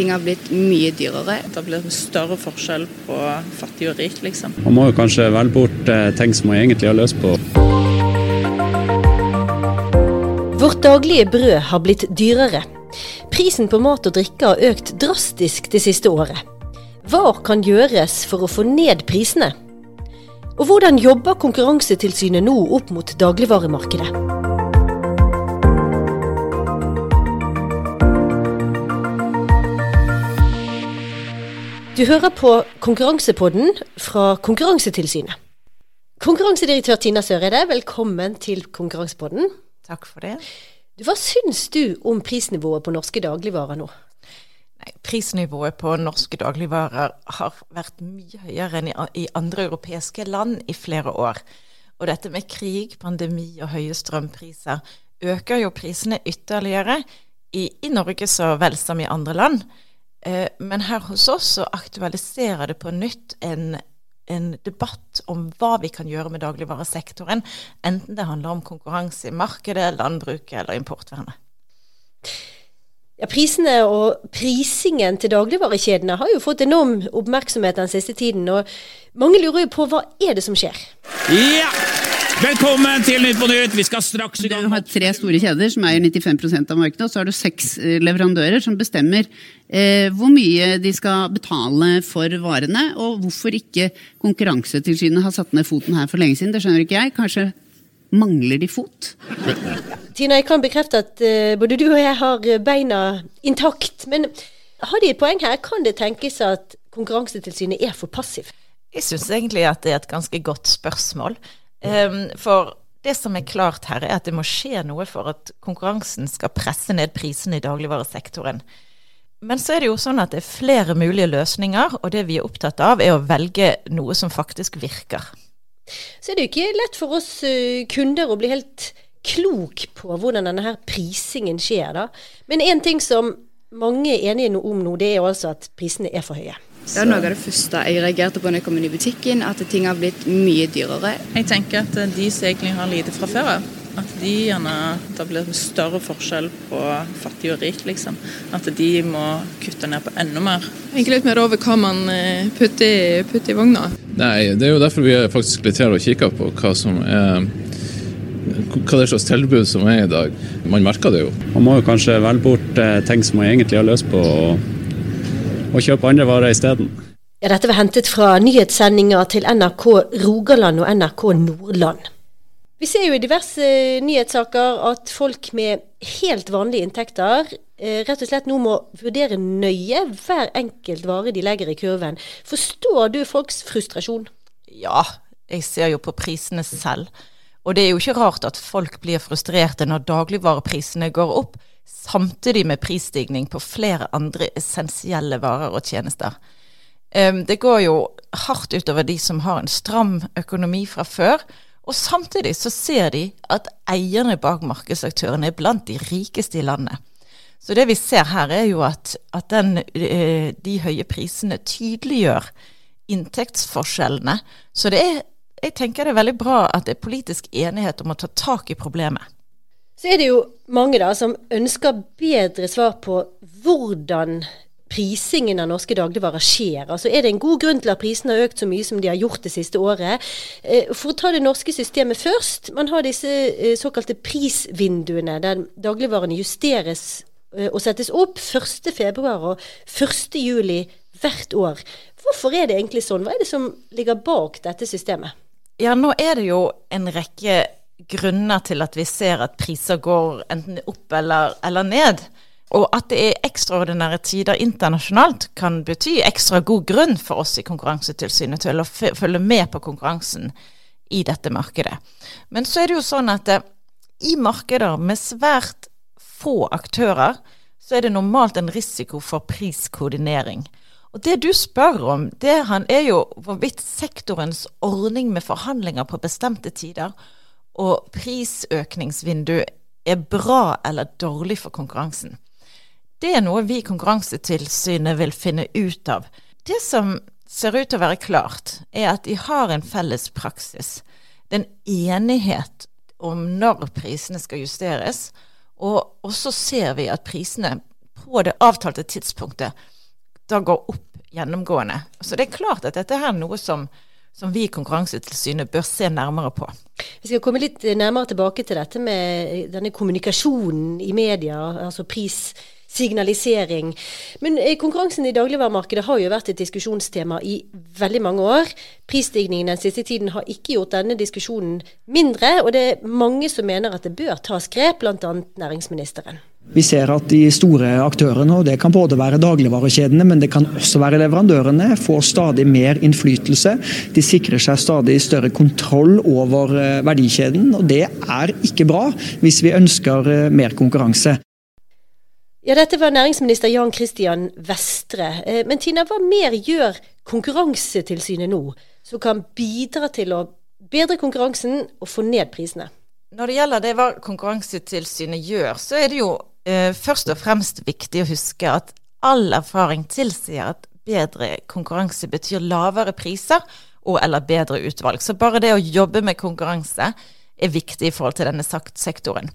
ting har blitt mye dyrere. Det blir større forskjell på fattig og rik, liksom. Man må jo kanskje velge bort eh, ting som man egentlig har løst på. Vårt daglige brød har blitt dyrere. Prisen på mat og drikke har økt drastisk det siste året. Hva kan gjøres for å få ned prisene? Og hvordan jobber Konkurransetilsynet nå opp mot dagligvaremarkedet? Du hører på Konkurransepodden fra Konkurransetilsynet. Konkurransedirektør Tina Søreide, velkommen til Konkurransepodden. Takk for det. Hva syns du om prisnivået på norske dagligvarer nå? Nei, prisnivået på norske dagligvarer har vært mye høyere enn i andre europeiske land i flere år. Og dette med krig, pandemi og høye strømpriser øker jo prisene ytterligere, i, i Norge så vel som i andre land. Eh, men her hos oss så aktualiserer det på nytt en, en, debatt om hva vi kan gjøre med dagligvaresektoren, enten det handler om konkurranse i markedet, landbruket eller importvernet. Ja, prisene og prisingen til dagligvarekjedene har jo fått enorm oppmerksomhet den siste tiden. og Mange lurer jo på hva er det som skjer? Ja! Velkommen til Nytt på Nytt! Vi skal straks i gang. Du har tre store kjeder som eier 95% av markedet, og så har du seks eh, leverandører som bestemmer eh, hvor mye de skal betale for varene, og hvorfor ikke Konkurransetilsynet har satt ned foten her for lenge siden. Det skjønner ikke jeg. Kanskje mangler de fot? Tina, jeg kan bekrefte at uh, både du og jeg har beina intakt. Men har de et poeng her? Kan det tenkes at Konkurransetilsynet er for passiv? Jeg syns egentlig at det er et ganske godt spørsmål. Um, for det som er klart her, er at det må skje noe for at konkurransen skal presse ned prisene i dagligvaresektoren. Men så er det jo sånn at det er flere mulige løsninger, og det vi er opptatt av, er å velge noe som faktisk virker. Så er det jo ikke lett for oss uh, kunder å bli helt klok på hvordan denne her prisingen skjer, da. Men én ting som mange er enige om nå, det er altså at prisene er for høye. Det er noe av det første jeg reagerte på når jeg kom inn i butikken, at ting har blitt mye dyrere. Jeg tenker at de som egentlig har lite fra før av, at de gjerne Det blir større forskjell på fattig og rik, liksom. At de må kutte ned på enda mer. Tenke litt mer over hva man eh, putter, putter i vogna. Nei, det er jo derfor vi faktisk litt her og kikker på hva som er hva det er slags tilbud som er i dag. Man merker det jo. Man må jo kanskje velge bort eh, ting som man egentlig har lyst på. og og kjøpe andre varer isteden. Ja, dette var hentet fra nyhetssendinger til NRK Rogaland og NRK Nordland. Vi ser jo i diverse nyhetssaker at folk med helt vanlige inntekter eh, rett og slett nå må vurdere nøye hver enkelt vare de legger i kurven. Forstår du folks frustrasjon? Ja, jeg ser jo på prisene selv. Og det er jo ikke rart at folk blir frustrerte når dagligvareprisene går opp samtidig med prisstigning på flere andre essensielle varer og tjenester. Det går jo hardt utover de som har en stram økonomi fra før. Og samtidig så ser de at eierne bak markedsaktørene er blant de rikeste i landet. Så det vi ser her, er jo at, at den, eh, de høye prisene tydeliggjør inntektsforskjellene. Så det er, jeg tenker det er veldig bra at det er politisk enighet om å ta tak i problemet. Så er det jo mange da som ønsker bedre svar på hvordan prisingen av norske dagligvarer skjer. Altså Er det en god grunn til at prisene har økt så mye som de har gjort det siste året? Eh, for å ta det norske systemet først. Man har disse eh, såkalte prisvinduene der dagligvarene justeres eh, og settes opp 1.2. og 1.7 hvert år. Hvorfor er det egentlig sånn? Hva er det som ligger bak dette systemet? Ja, nå er det jo en rekke grunner til at vi ser at priser går enten opp eller, eller ned. Og at det er ekstraordinære tider internasjonalt kan bety ekstra god grunn for oss i Konkurransetilsynet til å følge med på konkurransen i dette markedet. Men så er det jo sånn at eh, i markeder med svært få aktører, så er det normalt en risiko for priskoordinering. Og Det du spør om, det er jo hvorvidt sektorens ordning med forhandlinger på bestemte tider og prisøkningsvindu er bra eller dårlig for konkurransen. Det er noe vi i Konkurransetilsynet vil finne ut av. Det som ser ut til å være klart, er at de har en felles praksis. Det er en enighet om når prisene skal justeres. Og, så ser vi at prisene på det avtalte tidspunktet da går opp gjennomgående. Så det er klart at dette er noe som, som vi i Konkurransetilsynet bør se nærmere på. Vi skal komme litt nærmere tilbake til dette med denne kommunikasjonen i media, altså prissignalisering. Men eh, konkurransen i dagligvaremarkedet har jo vært et diskusjonstema i veldig mange år. Prisstigningen den siste tiden har ikke gjort denne diskusjonen mindre, og det er mange som mener at det bør tas grep, bl.a. næringsministeren. Vi ser at de store aktørene, og det kan både være dagligvarekjedene, men det kan også være leverandørene, får stadig mer innflytelse. De sikrer seg stadig større kontroll over eh, verdikjeden, og det er ikke bra hvis vi ønsker eh, mer konkurranse. Ja, dette var næringsminister Jan Christian Vestre. Eh, men Tina, hva mer gjør Konkurransetilsynet nå som kan bidra til å bedre konkurransen og få ned prisene? Når det gjelder det hva Konkurransetilsynet gjør, så er det jo eh, først og fremst viktig å huske at all erfaring tilsier at bedre konkurranse betyr lavere priser og eller bedre utvalg. Så bare det å jobbe med konkurranse er viktig i forhold til denne sektoren.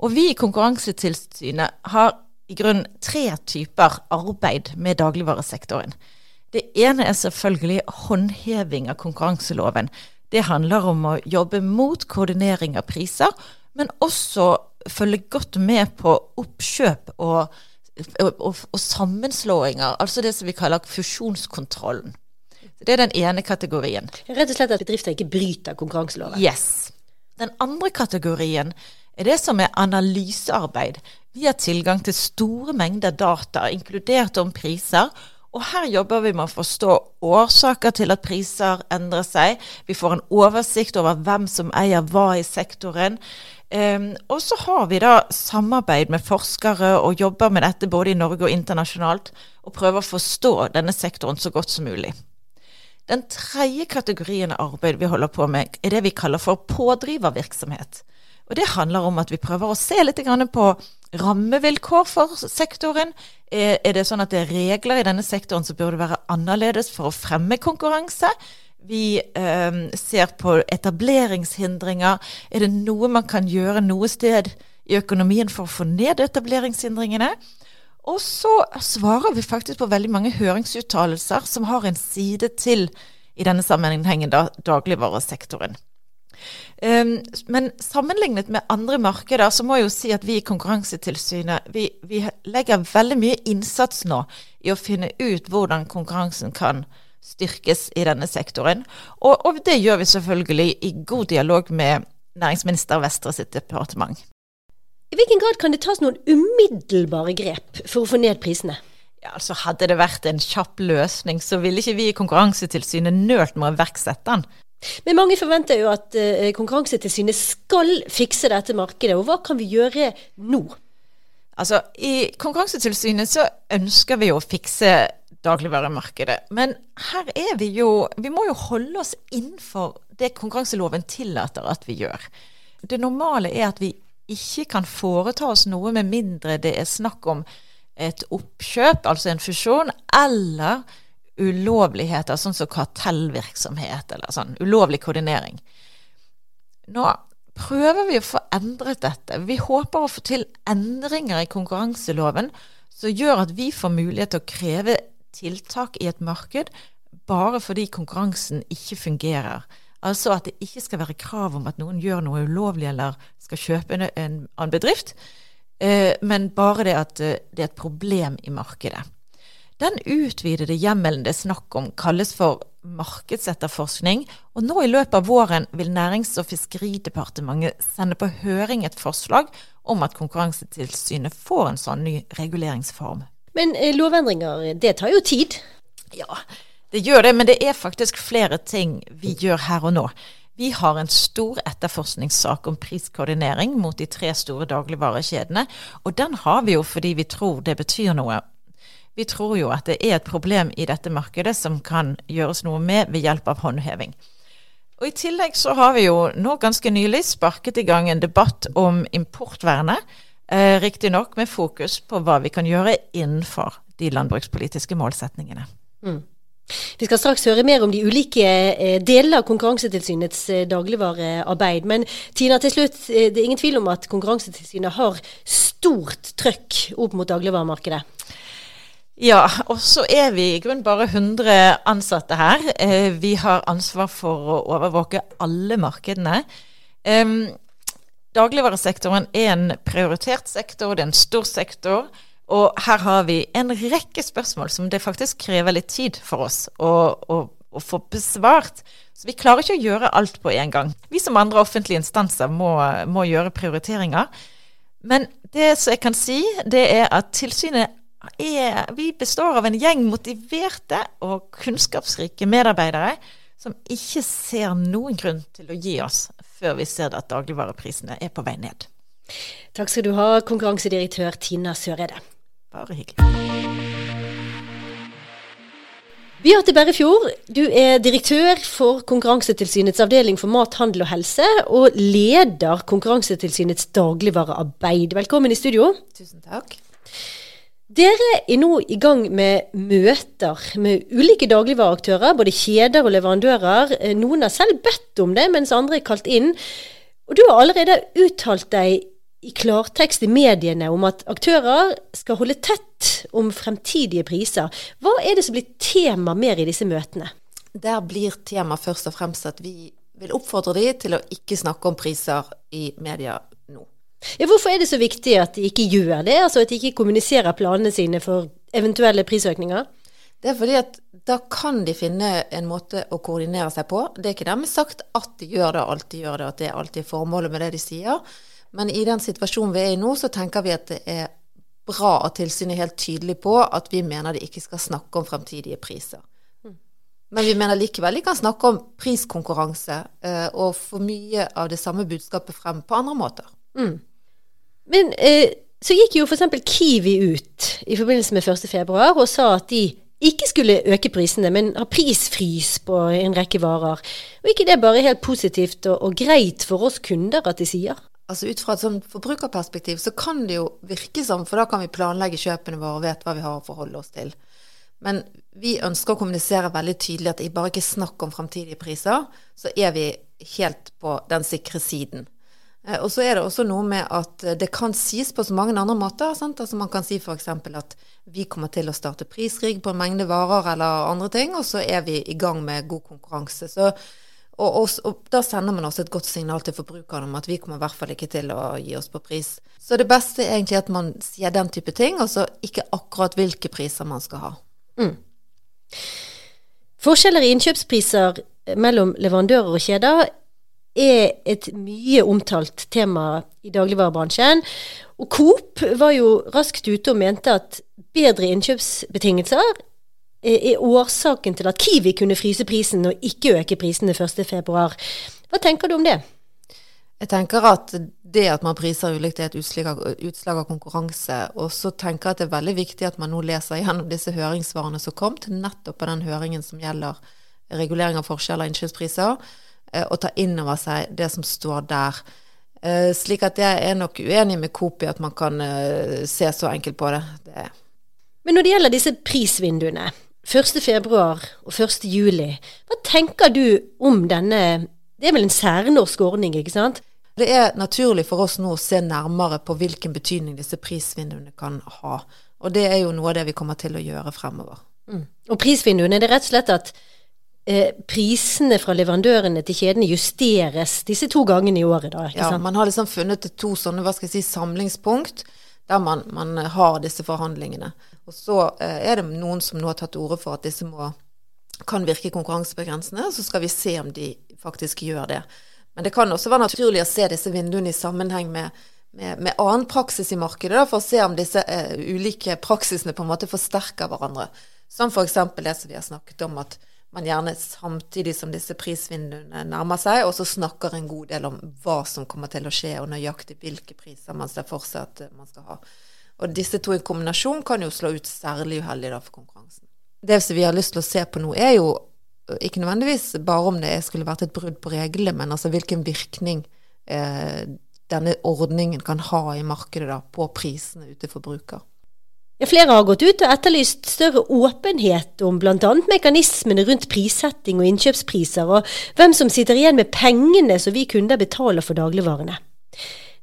Og vi i Konkurransetilsynet har i grunn tre typer arbeid med dagligvaresektoren. Det ene er selvfølgelig håndheving av konkurranseloven. Det handler om å jobbe mot koordinering av priser, men også følge godt med på oppkjøp og, og, og, sammenslåinger, altså det som vi kaller fusjonskontrollen. Det er den ene kategorien. Rett og slett at bedrifter ikke bryter konkurranseloven? Yes. Den andre kategorien er det som er analysearbeid. Vi har tilgang til store mengder data, inkludert om priser, og her jobber vi med å forstå årsaker til at priser endrer seg. Vi får en oversikt over hvem som eier hva i sektoren. Um, og så har vi da samarbeid med forskere og jobber med dette både i Norge og internasjonalt, og prøver å forstå denne sektoren så godt som mulig. Den tredje kategorien av arbeid vi holder på med, er det vi kaller for pådrivervirksomhet. Og Det handler om at vi prøver å se litt på rammevilkår for sektoren. Er det sånn at det er regler i denne sektoren som burde være annerledes for å fremme konkurranse? Vi eh, ser på etableringshindringer. Er det noe man kan gjøre noe sted i økonomien for å få ned etableringshindringene? Og så svarer vi faktisk på veldig mange høringsuttalelser som har en side til i denne sammenhengen da, dagligvaresektoren. Um, men sammenlignet med andre markeder, så må jeg jo si at vi i Konkurransetilsynet vi, vi, legger veldig mye innsats nå i å finne ut hvordan konkurransen kan styrkes i denne sektoren. Og, og det gjør vi selvfølgelig i god dialog med næringsminister Vestre sitt departement. I hvilken grad kan det tas noen umiddelbare grep for å få ned prisene? Ja, altså Hadde det vært en kjapp løsning, så ville ikke vi i Konkurransetilsynet nølt med å iverksette den. Men mange forventer jo at uh, Konkurransetilsynet skal fikse dette markedet. Og hva kan vi gjøre nå? Altså, I Konkurransetilsynet så ønsker vi å fikse dagligvaremarkedet. Men her er vi jo Vi må jo holde oss innenfor det konkurranseloven tillater at vi gjør. Det normale er at vi ikke kan foreta oss noe med mindre det er snakk om et oppkjøp, altså en fusjon, eller ulovligheter, sånn som kartellvirksomhet eller sånn ulovlig koordinering. Nå prøver vi å få endret dette. Vi håper å få til endringer i konkurranseloven som gjør at vi får mulighet til å kreve tiltak i et marked bare fordi konkurransen ikke fungerer. Altså at det ikke skal være krav om at noen gjør noe ulovlig eller skal kjøpe en, en bedrift, eh, men bare det at eh, det er et problem i markedet. Den utvidede hjemmelen det er snakk om, kalles for markedsetterforskning, og nå i løpet av våren vil Nærings- og fiskeridepartementet sende på høring et forslag om at Konkurransetilsynet får en sånn ny reguleringsform. Men eh, lovendringer, det tar jo tid? Ja, det gjør det, men det er faktisk flere ting vi gjør her og nå. Vi har en stor etterforskningssak om priskoordinering mot de tre store dagligvarekjedene, og den har vi jo fordi vi tror det betyr noe vi tror jo at det er et problem i dette markedet som kan gjøres noe med ved hjelp av håndheving. Og I tillegg så har vi jo nå ganske nylig sparket i gang en debatt om importvernet. Eh, Riktignok med fokus på hva vi kan gjøre innenfor de landbrukspolitiske målsetningene. Mm. Vi skal straks høre mer om de ulike eh, delene av Konkurransetilsynets eh, dagligvarearbeid. Men Tina, til slutt, eh, det er ingen tvil om at Konkurransetilsynet har stort trøkk opp mot dagligvaremarkedet. Ja, og så er vi i grunnen bare 100 ansatte her. Eh, vi har ansvar for å overvåke alle markedene. Um, dagligvaresektoren er en prioritert sektor, det er en stor sektor. Og her har vi en rekke spørsmål som det faktisk krever litt tid for oss å, å, å få besvart. Så vi klarer ikke å gjøre alt på en gang. Vi som andre offentlige instanser må, må gjøre prioriteringer. Men det som jeg kan si, det er at tilsynet er Vi består av en gjeng motiverte og kunnskapsrike medarbeidere som ikke ser noen grunn til å gi oss før vi ser at dagligvareprisene er på vei ned. Takk skal du ha, konkurransedirektør Tina Søreide. Bare hyggelig. Beate Berrefjord, du er direktør for Konkurransetilsynets avdeling for mat, handel og helse, og leder Konkurransetilsynets dagligvarearbeid. Velkommen i studio. Tusen takk. Dere er nå i gang med møter med ulike dagligvareaktører, både kjeder og leverandører. Noen har selv bedt om det, mens andre er kalt inn. Og du har allerede uttalt deg i klartekst i mediene om at aktører skal holde tett om fremtidige priser. Hva er det som blir tema mer i disse møtene? Der blir tema først og fremst at vi vil oppfordre de til å ikke snakke om priser i media nå. Ja, hvorfor er det så viktig at de ikke gjør det? Altså at de ikke kommuniserer planene sine for eventuelle prisøkninger? Det er fordi at da kan de finne en måte å koordinere seg på. Det er ikke dermed sagt at de gjør det, alltid gjør det, at det er alltid formålet med det de sier. Men i den situasjonen vi er i nå, så tenker vi at det er bra at tilsynet er helt tydelig på at vi mener de ikke skal snakke om fremtidige priser. Men vi mener likevel de kan snakke om priskonkurranse eh, og få mye av det samme budskapet frem på andre måter. Mm. Men eh, så gikk jo f.eks. Kiwi ut i forbindelse med 1.2 og sa at de ikke skulle øke prisene, men ha prisfrys på en rekke varer. Og ikke det bare helt positivt og, og greit for oss kunder at de sier? altså Ut fra et sånn forbrukerperspektiv så kan det jo virke som, for da kan vi planlegge kjøpene våre og vet hva vi har å forholde oss til. Men vi ønsker å kommunisere veldig tydelig at det bare ikke er snakk om fremtidige priser, så er vi helt på den sikre siden. Eh, og så er det også noe med at det kan sies på så mange andre måter. Sant? Altså Man kan si f.eks. at vi kommer til å starte prisrigg på en mengde varer eller andre ting, og så er vi i gang med god konkurranse. Så og, og, og, da sender man også et godt signal til forbrukerne om at vi kommer i hvert fall ikke til å gi oss på pris. Så det beste er egentlig at man sier den type ting, og så ikke akkurat hvilke priser man skal ha. Mm. Forskjeller i innkjøpspriser mellom leverandører og kjeder er et mye omtalt tema i dagligvarebransjen. Og Coop var jo raskt ute og mente at bedre innkjøpsbetingelser er årsaken til at Kiwi kunne fryse prisen og ikke øke prisene 1.2. Hva tenker du om det? Jeg tenker at det at man priser ulikt er et utslag av, konkurranse. Og så tenker jeg at det er veldig viktig at man nå leser gjennom disse høringssvarene som kom til nettopp på den høringen som gjelder regulering av forskjeller i innkjøpspriser, eh, og ta inn over seg det som står der. Eh, slik at jeg er nok uenig med Coop i at man kan eh, se så enkelt på det. det. Men når det gjelder disse prisvinduene, 1. februar og 1. juli. Hva tenker du om denne Det er vel en særnorsk ordning, ikke sant? Det er naturlig for oss nå å se nærmere på hvilken betydning disse prisvinduene kan ha. Og det er jo noe av det vi kommer til å gjøre fremover. Mm. Og prisvinduene, det er rett og slett at eh, prisene fra leverandørene til kjedene justeres disse to gangene i året, da? ikke ja, sant? man har liksom funnet to sånne, hva skal jeg si, samlingspunkt der man, man har disse forhandlingene. Og så eh, er det noen som nå har tatt til orde for at disse må, kan virke konkurransebegrensende, så skal vi se om de faktisk gjør det. Men det kan også være naturlig å se disse vinduene i sammenheng med, med, med annen praksis i markedet, da, for å se om disse eh, ulike praksisene på en måte forsterker hverandre. Som f.eks. det som vi har snakket om, at man gjerne samtidig som disse prisvinduene nærmer seg, også snakker en god del om hva som kommer til å skje, og nøyaktig hvilke priser man ser for seg at man skal ha. Og disse to i kombinasjon kan jo slå ut særlig uheldig da for konkurransen. Det som vi har lyst til å se på nå, er jo ikke nødvendigvis bare om det skulle vært et brudd på reglene, men altså hvilken virkning eh, denne ordningen kan ha i markedet da, på prisene ute for bruker. Ja, flere har gått ut og etterlyst større åpenhet om bl.a. mekanismene rundt prissetting og innkjøpspriser, og hvem som sitter igjen med pengene som vi kunder betaler for dagligvarene.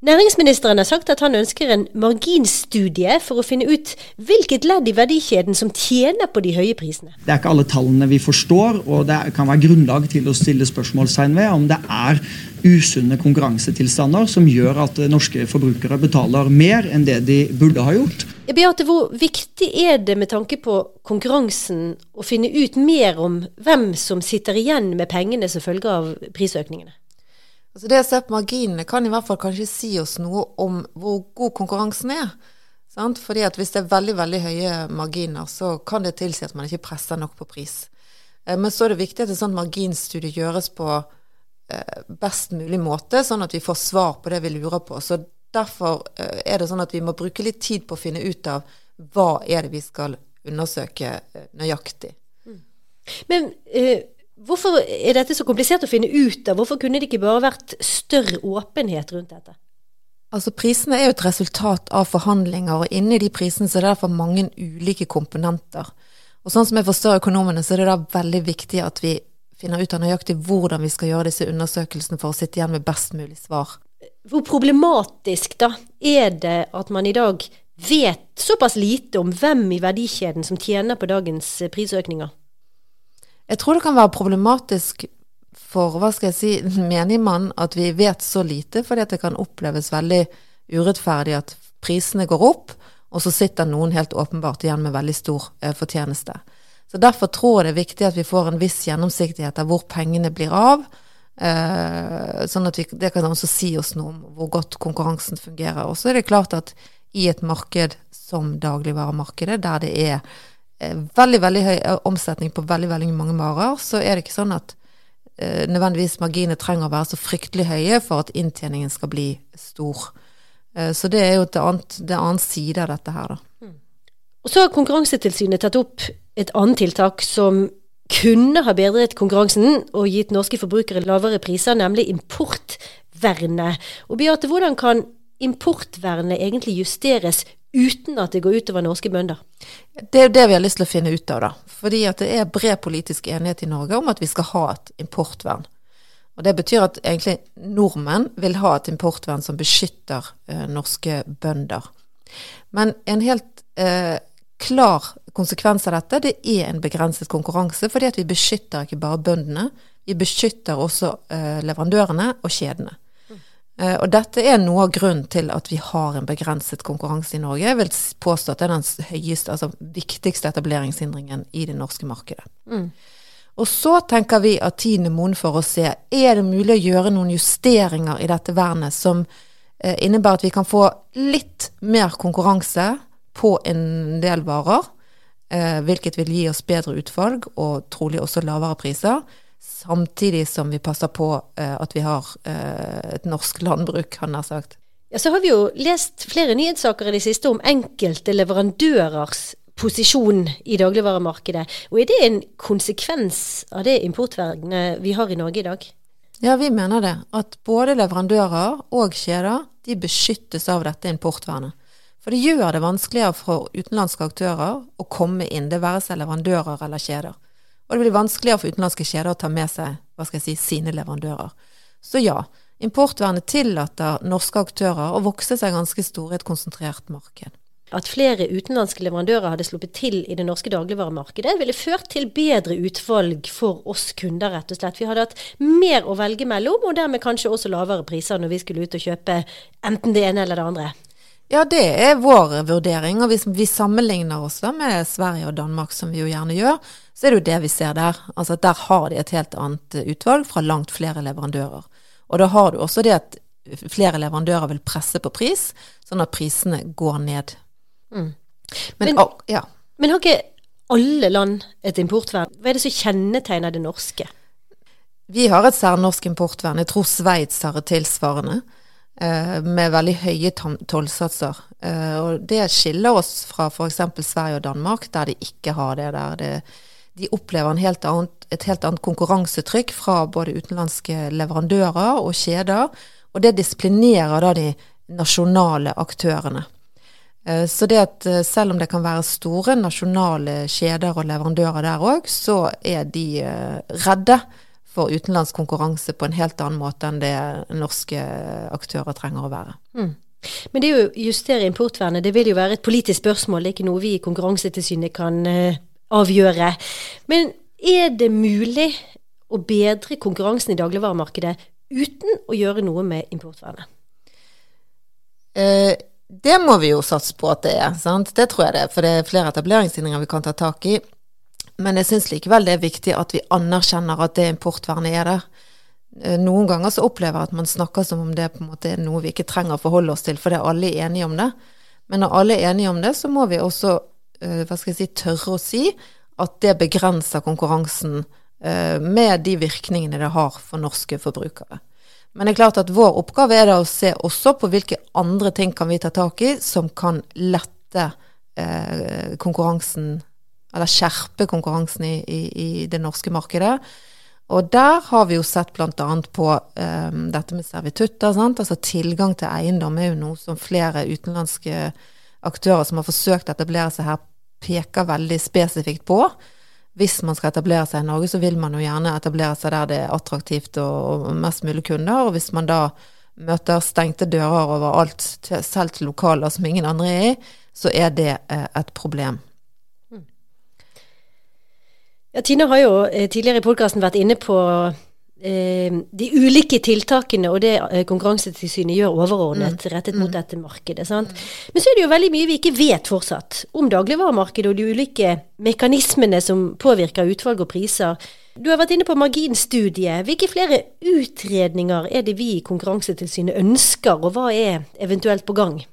Næringsministeren har sagt at han ønsker en marginstudie for å finne ut hvilket ledd i verdikjeden som tjener på de høye prisene. Det er ikke alle tallene vi forstår, og det kan være grunnlag til å stille spørsmålstegn ved om det er usunne konkurransetilstander som gjør at norske forbrukere betaler mer enn det de burde ha gjort. Beate, hvor viktig er det med tanke på konkurransen å finne ut mer om hvem som sitter igjen med pengene som følge av prisøkningene? Altså det å se på marginene kan i hvert fall kanskje si oss noe om hvor god konkurransen er. Sant? Fordi at Hvis det er veldig veldig høye marginer, så kan det tilsi at man ikke presser nok på pris. Eh, men så er det viktig at et sånt marginstudie gjøres på eh, best mulig måte, sånn at vi får svar på det vi lurer på. Så Derfor eh, er det sånn at vi må bruke litt tid på å finne ut av hva er det vi skal undersøke nøyaktig. Mm. Men eh, Hvorfor er dette så komplisert å finne ut av? Hvorfor kunne det ikke bare vært større åpenhet rundt dette? Altså Prisene er jo et resultat av forhandlinger, og inni de prisene så er det derfor mange ulike komponenter. Og sånn som jeg forstår økonomene, så er det da veldig viktig at vi finner ut av nøyaktig hvordan vi skal gjøre disse undersøkelsene for å sitte igjen med best mulig svar. Hvor problematisk da er det at man i dag vet såpass lite om hvem i verdikjeden som tjener på dagens prisøkninger? Jeg tror det kan være problematisk for hva skal jeg si, menigmann at vi vet så lite, fordi det kan oppleves veldig urettferdig at prisene går opp, og så sitter noen helt åpenbart igjen med veldig stor eh, fortjeneste. Så Derfor tror jeg det er viktig at vi får en viss gjennomsiktighet av hvor pengene blir av. Eh, sånn at vi, det kan også si oss noe om hvor godt konkurransen fungerer. Og så er det klart at i et marked som dagligvaremarkedet, der det er veldig veldig høy eh, omsetning på veldig veldig mange varer, så er det ikke sånn at eh, nødvendigvis marginene trenger å være så fryktelig høye for at inntjeningen skal bli stor. Eh, så det er jo et annet, det annen side av dette her, da. Og så har Konkurransetilsynet tatt opp et annet tiltak som kunne ha bedret konkurransen og gitt norske forbrukere lavere priser, nemlig importvernet. Og Beate, hvordan kan importvernet egentlig justeres uten at det går utover norske bønder? Det er jo det vi har lyst til å finne ut av, da. Fordi at det er bred politisk enighet i Norge om at vi skal ha et importvern. Og Det betyr at egentlig nordmenn vil ha et importvern som beskytter eh, norske bønder. Men en helt eh, klar konsekvens av dette, det er en begrenset konkurranse. Fordi at vi beskytter ikke bare bøndene, vi beskytter også eh, leverandørene og kjedene. Eh, og dette er noe av grunnen til at vi har en begrenset konkurranse i Norge. Jeg vil påstå at det er den høyeste, altså viktigste etableringshindringen i det norske markedet. Mm. Og så tenker vi at tiden er moden for å se er det mulig å gjøre noen justeringer i dette vernet som eh, innebærer at vi kan få litt mer konkurranse på en del varer, eh, hvilket vil gi oss bedre utvalg og trolig også lavere priser samtidig som vi passer på uh, at vi har uh, et norsk landbruk, han har sagt. Ja, Så har vi jo lest flere nyhetssaker i det siste om enkelte leverandørers posisjon i dagligvaremarkedet. Og er det en konsekvens av det importvernet vi har i Norge i dag? Ja, vi mener det. At både leverandører og kjeder de beskyttes av dette importvernet. For det gjør det vanskeligere for utenlandske aktører å komme inn, det være seg leverandører eller kjeder. Og det blir vanskeligere for utenlandske kjeder å ta med seg hva skal jeg si, sine leverandører. Så ja, importvernet tillater norske aktører å vokse seg ganske store i et konsentrert marked. At flere utenlandske leverandører hadde sluppet til i det norske dagligvaremarkedet, ville ført til bedre utvalg for oss kunder, rett og slett. Vi hadde hatt mer å velge mellom, og dermed kanskje også lavere priser når vi skulle ut og kjøpe enten det ene eller det andre. Ja, det er vår vurdering. Og hvis vi sammenligner oss da med Sverige og Danmark, som vi jo gjerne gjør, så er det jo det vi ser der. Altså at der har de et helt annet utvalg fra langt flere leverandører. Og da har du også det at flere leverandører vil presse på pris, sånn at prisene går ned. Mm. Men, men, og, ja. men har ikke alle land et importvern? Hva er det som kjennetegner det norske? Vi har et særnorsk importvern. Jeg tror Sveits har et tilsvarende. Eh, med veldig høye tollsatser. Eh, og det skiller oss fra f.eks. Sverige og Danmark, der de ikke har det der. Det, de opplever helt annet, et helt annet konkurransetrykk fra både utenlandske leverandører og kjeder, og det disiplinerer da de nasjonale aktørene. Eh, Så det at selv om det kan være store nasjonale kjeder og leverandører der òg, så er de redde for utenlandsk konkurranse på en helt annen måte enn det norske aktører trenger å være. Mm. Men det å justere importvernet, det vil jo være et politisk spørsmål, det er ikke noe vi i Konkurransetilsynet kan eh, avgjøre. Men er det mulig å bedre konkurransen i dagligvaremarkedet uten å gjøre noe med importvernet? Eh, det må vi jo satse på at det er, sant? det tror jeg det for det er flere etableringshindringer vi kan ta tak i. Men jeg syns likevel det er viktig at vi anerkjenner at det importvernet er der. Eh, Noen ganger så opplever jeg at man snakker som om det på en måte er noe vi ikke trenger å forholde oss til, fordi alle er enige om det. Men når alle er enige om det, så må vi også eh, hva skal jeg si, tørre å si at det begrenser konkurransen eh, med de virkningene det har for norske forbrukere. Men det er klart at vår oppgave er da å se også på hvilke andre ting kan vi ta tak i som kan lette konkurransen, eller skjerpe konkurransen i, i, i det norske markedet. Og der har vi jo sett bl.a. på um, dette med servitutter. Sant? Altså tilgang til eiendom er jo noe som flere utenlandske aktører som har forsøkt å etablere seg her, peker veldig spesifikt på. Hvis man skal etablere seg i Norge, så vil man jo gjerne etablere seg der det er attraktivt og, og mest mulig kunder. Og hvis man da møter stengte dører overalt, selv til lokaler som ingen andre er i, så er det eh, et problem. Ja, Tina har jo eh, tidligere i podkasten vært inne på eh, de ulike tiltakene og det eh, Konkurransetilsynet gjør overordnet rettet mot dette markedet. Sant? Men så er det jo veldig mye vi ikke vet fortsatt om dagligvaremarkedet og de ulike mekanismene som påvirker utvalg og priser. Du har vært inne på marginstudiet. Hvilke flere utredninger er det vi i Konkurransetilsynet ønsker, og hva er eventuelt på gang?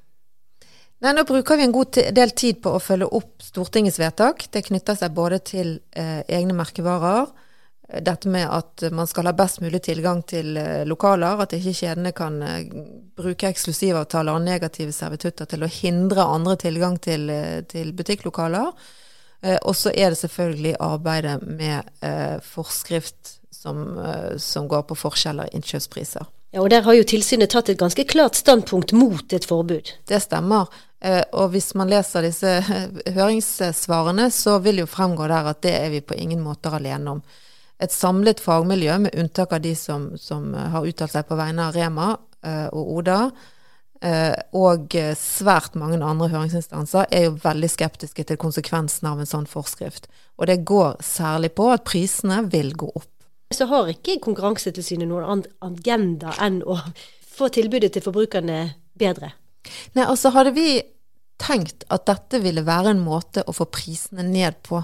Nei, Nå bruker vi en god del tid på å følge opp Stortingets vedtak. Det knytter seg både til eh, egne merkevarer, eh, dette med at man skal ha best mulig tilgang til eh, lokaler, at ikke kjedene kan eh, bruke eksklusivavtaler og negative servitutter til å hindre andre tilgang til, eh, til butikklokaler. Eh, og så er det selvfølgelig arbeidet med eh, forskrift som, som går på forskjeller i innkjøpspriser. Ja, og Der har jo tilsynet tatt et ganske klart standpunkt mot et forbud. Det stemmer. Eh, Og hvis man leser disse høringssvarene, så vil jo fremgå der at det er vi på ingen måter alene om. Et samlet fagmiljø, med unntak av de som, som har uttalt seg på vegne av Rema eh, og Oda, eh, og eh, svært mange andre høringsinstanser, er jo veldig skeptiske til konsekvensen av en sånn forskrift. Og det går særlig på at prisene vil gå opp. Så har ikke Konkurransetilsynet noen annen agenda enn å få tilbudet til forbrukerne bedre. Nei, altså hadde vi tenkt at dette ville være en måte å få prisene ned på,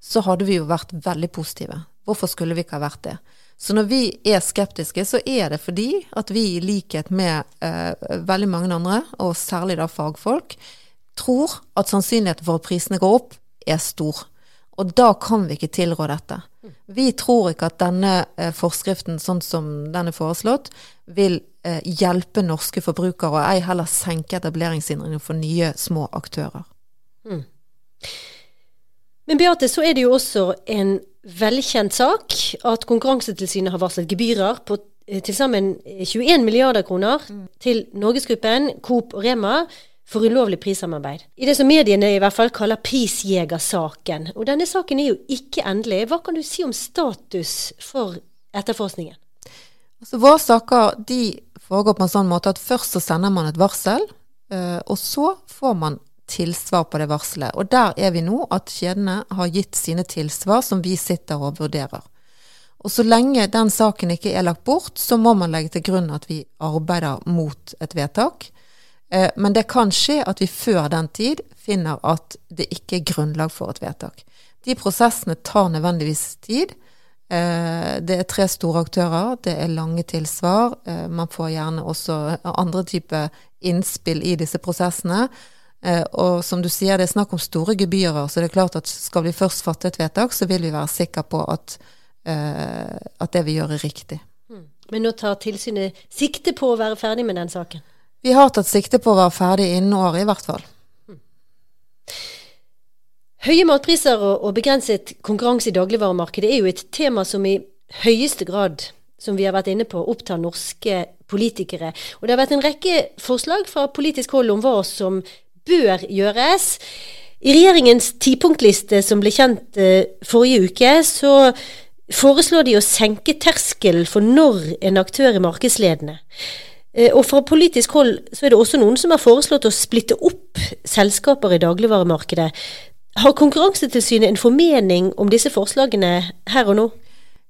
så hadde vi jo vært veldig positive. Hvorfor skulle vi ikke ha vært det? Så når vi er skeptiske, så er det fordi at vi i likhet med eh, veldig mange andre, og særlig da fagfolk, tror at sannsynligheten for at prisene går opp, er stor. Og da kan vi ikke tilrå dette. Vi tror ikke at denne eh, forskriften, sånn som den er foreslått, vil eh, hjelpe norske forbrukere, og ei heller senke etableringshindringene for nye, små aktører. Men Beate, så er det jo også en velkjent sak at Konkurransetilsynet har varslet gebyrer på eh, til sammen eh, 21 milliarder kroner til Norgesgruppen, Coop og Rema for ulovlig prissamarbeid. I det som mediene i hvert fall kaller prisjegersaken. Og denne saken er jo ikke endelig. Hva kan du si om status for etterforskningen? Altså, våre saker de foregår på en sånn måte at først så sender man et varsel, eh, og så får man tilsvar på det varselet. Og der er vi nå, at kjedene har gitt sine tilsvar som vi sitter og vurderer. Og så lenge den saken ikke er lagt bort, så må man legge til grunn at vi arbeider mot et vedtak. Eh, Men det kan skje at vi før den tid finner at det ikke er grunnlag for et vedtak. De prosessene tar nødvendigvis tid. Eh, Det er tre store aktører, det er lange tilsvar. eh, Man får gjerne også andre typer innspill i disse prosessene. Eh, Og som du sier, det er snakk om store gebyrer, så det er klart at skal vi først fatte et vedtak, så vil vi være sikre på at, at det vi gjør er riktig. Men nå tar tilsynet sikte på å være ferdig med den saken. Vi har tatt sikte på å være ferdig innen året, i hvert fall. Høye matpriser og, begrenset konkurranse i dagligvaremarkedet er jo et tema som i høyeste grad, som vi har vært inne på, opptar norske politikere. Og det har vært en rekke forslag fra politisk hold om hva som bør gjøres. I regjeringens tipunktliste som ble kjent eh, forrige uke, så foreslår de å senke terskelen for når en aktør er markedsledende. Eh, og fra politisk hold så er det også noen som har foreslått å splitte opp selskaper i dagligvaremarkedet. Har Konkurransetilsynet en formening om disse forslagene her og nå?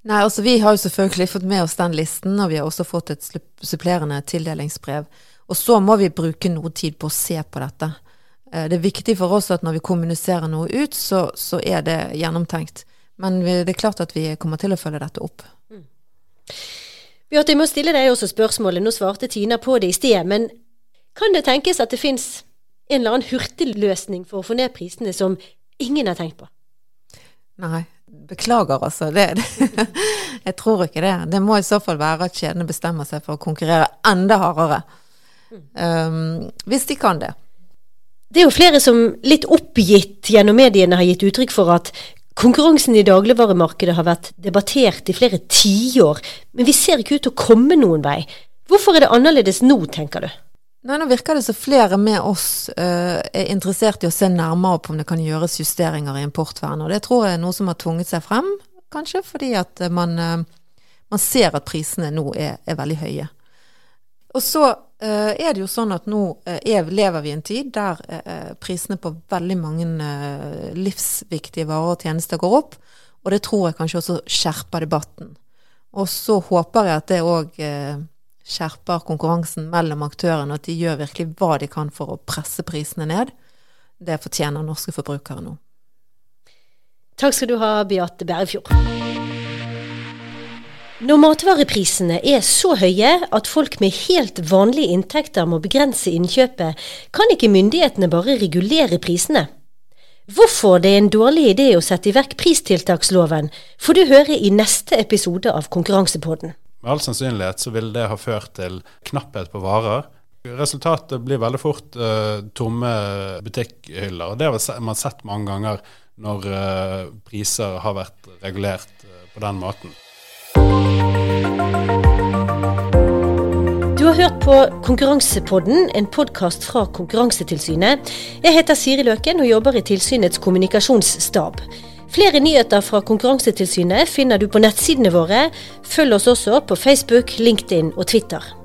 Nei, altså Vi har jo selvfølgelig fått med oss den listen, og vi har også fått et supplerende tildelingsbrev. Og så må vi bruke noe tid på å se på dette. Eh, det er viktig for oss at når vi kommuniserer noe ut, så, så er det gjennomtenkt. Men det er klart at vi kommer til å følge dette opp. Mm. Bjarte, jeg må stille deg også spørsmålet. Nå svarte Tina på det i sted. Men kan det tenkes at det fins en eller annen hurtigløsning for å få ned prisene som ingen har tenkt på? Nei, Beklager, altså. Det, det, jeg tror ikke det. Det må i så fall være at kjedene bestemmer seg for å konkurrere enda hardere. Um, hvis de kan det. Det er jo flere som litt oppgitt gjennom mediene har gitt uttrykk for at konkurransen i dagligvaremarkedet har vært debattert i flere tiår, men vi ser ikke ut til å komme noen vei. Hvorfor er det annerledes nå, tenker du? Nei, Nå virker det som flere med oss uh, er interessert i å se nærmere på om det kan gjøres justeringer i importvernet. Og det tror jeg er noe som har tvunget seg frem, kanskje fordi at man, uh, man ser at prisene nå er, er veldig høye. Og så uh, er det jo sånn at nå er, lever vi i en tid der prisene på veldig mange livsviktige varer og tjenester går opp. Og det tror jeg kanskje også skjerper debatten. Og så håper jeg at det òg skjerper konkurransen mellom aktørene, og at de gjør virkelig hva de kan for å presse prisene ned. Det fortjener norske forbrukere nå. Takk skal du ha, Beate Bærefjord. Når matvareprisene er så høye at folk med helt vanlige inntekter må begrense innkjøpet, kan ikke myndighetene bare regulere prisene. Hvorfor det er en dårlig idé å sette i verk pristiltaksloven, får du høre i neste episode av Konkurransepodden. Med all sannsynlighet så vil det ha ført til knapphet på varer. Resultatet blir veldig fort uh, tomme butikkhyller. og Det har man sett mange ganger når uh, priser har vært regulert uh, på den måten. Du har hørt på Konkurransepodden, en podkast fra Konkurransetilsynet. Jeg heter Siri Løken og jobber i tilsynets kommunikasjonsstab. Flere nyheter fra Konkurransetilsynet finner du på nettsidene våre. Følg oss også på Facebook, LinkedIn og Twitter.